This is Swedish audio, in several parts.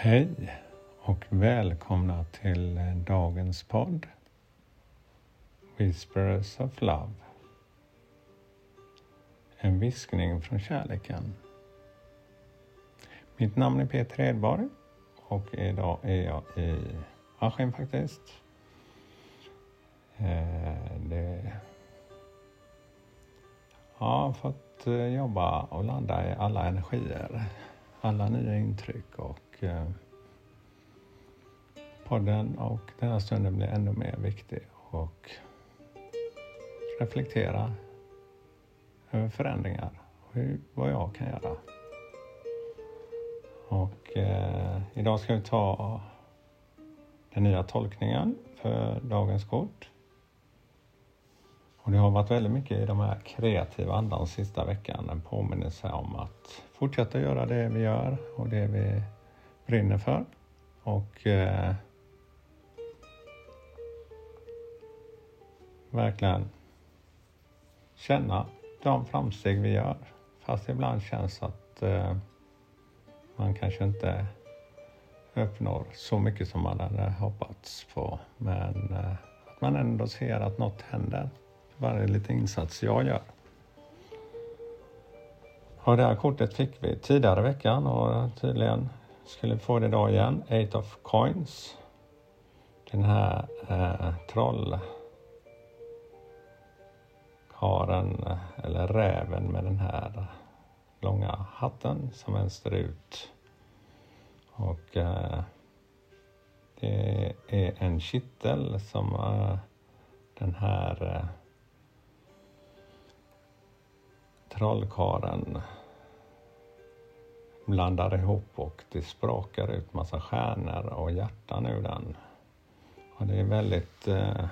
Hej och välkomna till dagens podd Whispers of Love. En viskning från kärleken. Mitt namn är Peter Edborg och idag är jag i Askim faktiskt. Eh, det... Jag har fått eh, jobba och landa i alla energier, alla nya intryck och eh, podden och den här stunden blir ännu mer viktig och reflektera över förändringar och hur, vad jag kan göra. Och eh, idag ska vi ta den nya tolkningen för dagens kort. Och det har varit väldigt mycket i de här kreativa andan sista veckan. En påminnelse om att fortsätta göra det vi gör och det vi brinner för. Och eh, verkligen känna de framsteg vi gör. Fast ibland känns att eh, man kanske inte uppnår så mycket som man hade hoppats på. Men eh, att man ändå ser att något händer för varje liten insats jag gör. Och det här kortet fick vi tidigare i veckan och tydligen skulle få det idag igen. Eight of coins. Den här eh, troll eller räven med den här långa hatten som vänster ut. Och eh, det är en kittel som eh, den här eh, trollkaren blandar ihop och det sprakar ut massa stjärnor och hjärtan ur den. Och det är väldigt eh,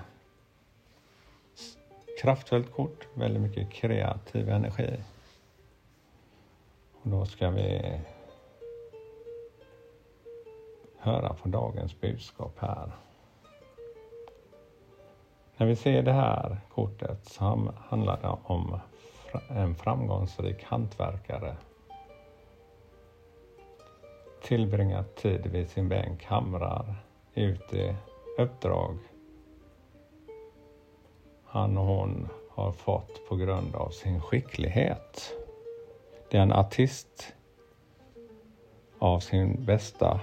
kraftfullt kort, väldigt mycket kreativ energi. Och då ska vi höra på dagens budskap här. När vi ser det här kortet så handlar det om en framgångsrik hantverkare. Tillbringat tid vid sin bänk, hamrar, ute, uppdrag han och hon har fått på grund av sin skicklighet. Det är en artist av sin bästa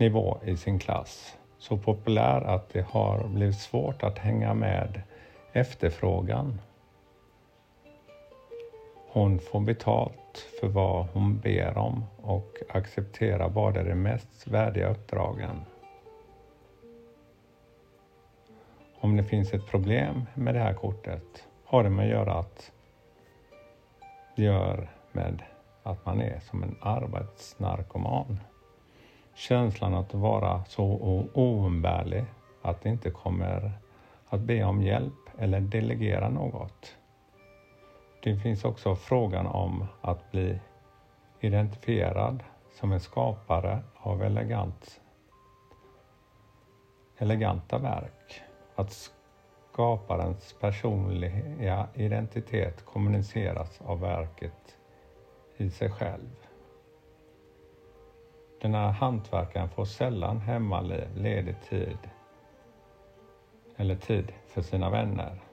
nivå i sin klass. Så populär att det har blivit svårt att hänga med efterfrågan. Hon får betalt för vad hon ber om och acceptera vad är de mest värdiga uppdragen. om det finns ett problem med det här kortet har det med att göra att gör med att man är som en arbetsnarkoman. Känslan att vara så oumbärlig att det inte kommer att be om hjälp eller delegera något. Det finns också frågan om att bli identifierad som en skapare av elegant, eleganta verk. Att skaparens personliga identitet kommuniceras av verket i sig själv. Den här hantverkaren får sällan hemmaledig tid eller tid för sina vänner.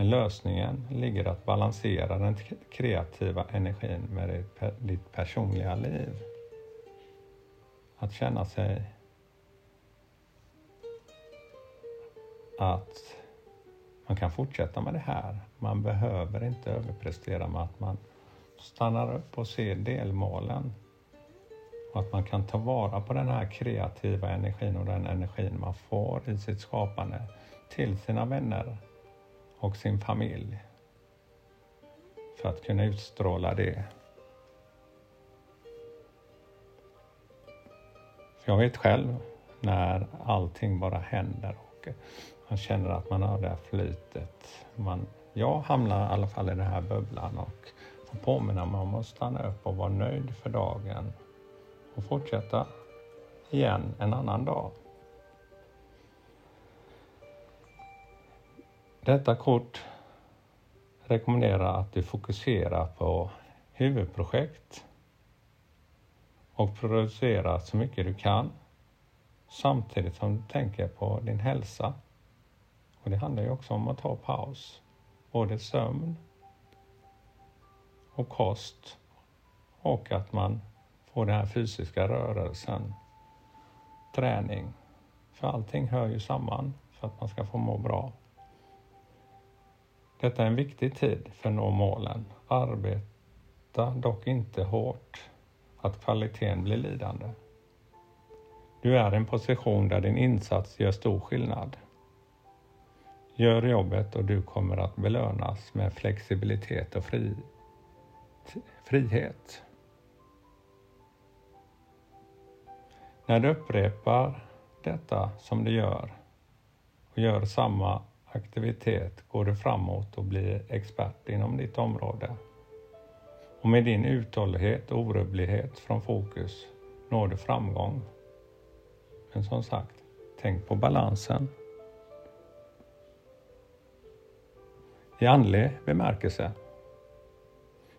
Men lösningen ligger att balansera den kreativa energin med ditt personliga liv. Att känna sig att man kan fortsätta med det här. Man behöver inte överprestera med att man stannar upp och ser delmålen. Och att man kan ta vara på den här kreativa energin och den energin man får i sitt skapande till sina vänner och sin familj. För att kunna utstråla det. För jag vet själv när allting bara händer och man känner att man har det här flytet. Man, jag hamnar i alla fall i den här bubblan och får påminna mig om att stanna upp och vara nöjd för dagen och fortsätta igen en annan dag. Detta kort rekommenderar att du fokuserar på huvudprojekt och producerar så mycket du kan samtidigt som du tänker på din hälsa. Och det handlar ju också om att ta paus. Både sömn och kost och att man får den här fysiska rörelsen, träning. För allting hör ju samman för att man ska få må bra. Detta är en viktig tid för att nå målen. Arbeta dock inte hårt, att kvaliteten blir lidande. Du är i en position där din insats gör stor skillnad. Gör jobbet och du kommer att belönas med flexibilitet och fri, frihet. När du upprepar detta som du gör och gör samma aktivitet går du framåt och blir expert inom ditt område. Och med din uthållighet och orubblighet från fokus når du framgång. Men som sagt, tänk på balansen. I andlig bemärkelse.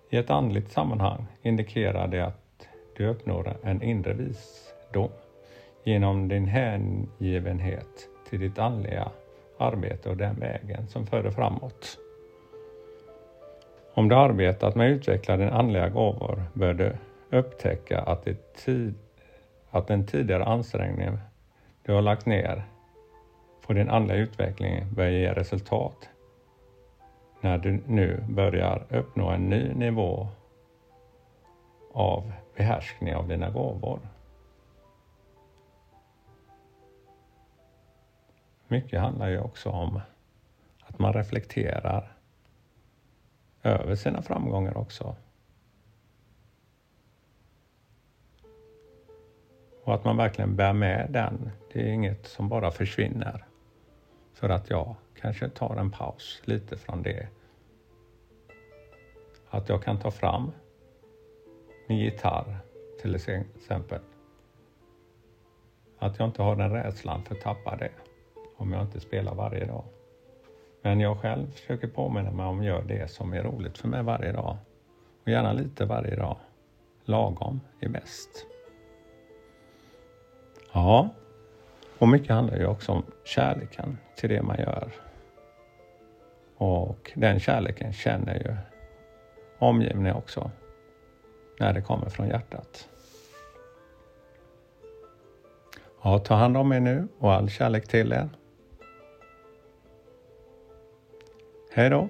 I ett andligt sammanhang indikerar det att du uppnår en inre visdom genom din hängivenhet till ditt andliga arbete och den vägen som för dig framåt. Om du arbetat med att utveckla dina andliga gåvor bör du upptäcka att, det tid, att den tidigare ansträngningen du har lagt ner på din andliga utveckling börjar ge resultat när du nu börjar uppnå en ny nivå av behärskning av dina gåvor. Mycket handlar ju också om att man reflekterar över sina framgångar också. Och att man verkligen bär med den. Det är inget som bara försvinner för att jag kanske tar en paus lite från det. Att jag kan ta fram min gitarr till exempel. Att jag inte har den rädslan för att tappa det om jag inte spelar varje dag. Men jag själv försöker påminna mig om att göra det som är roligt för mig varje dag. Och gärna lite varje dag. Lagom är bäst. Ja, och mycket handlar ju också om kärleken till det man gör. Och den kärleken känner ju omgivningen också när det kommer från hjärtat. Ja, ta hand om er nu och all kärlek till er. Hej då!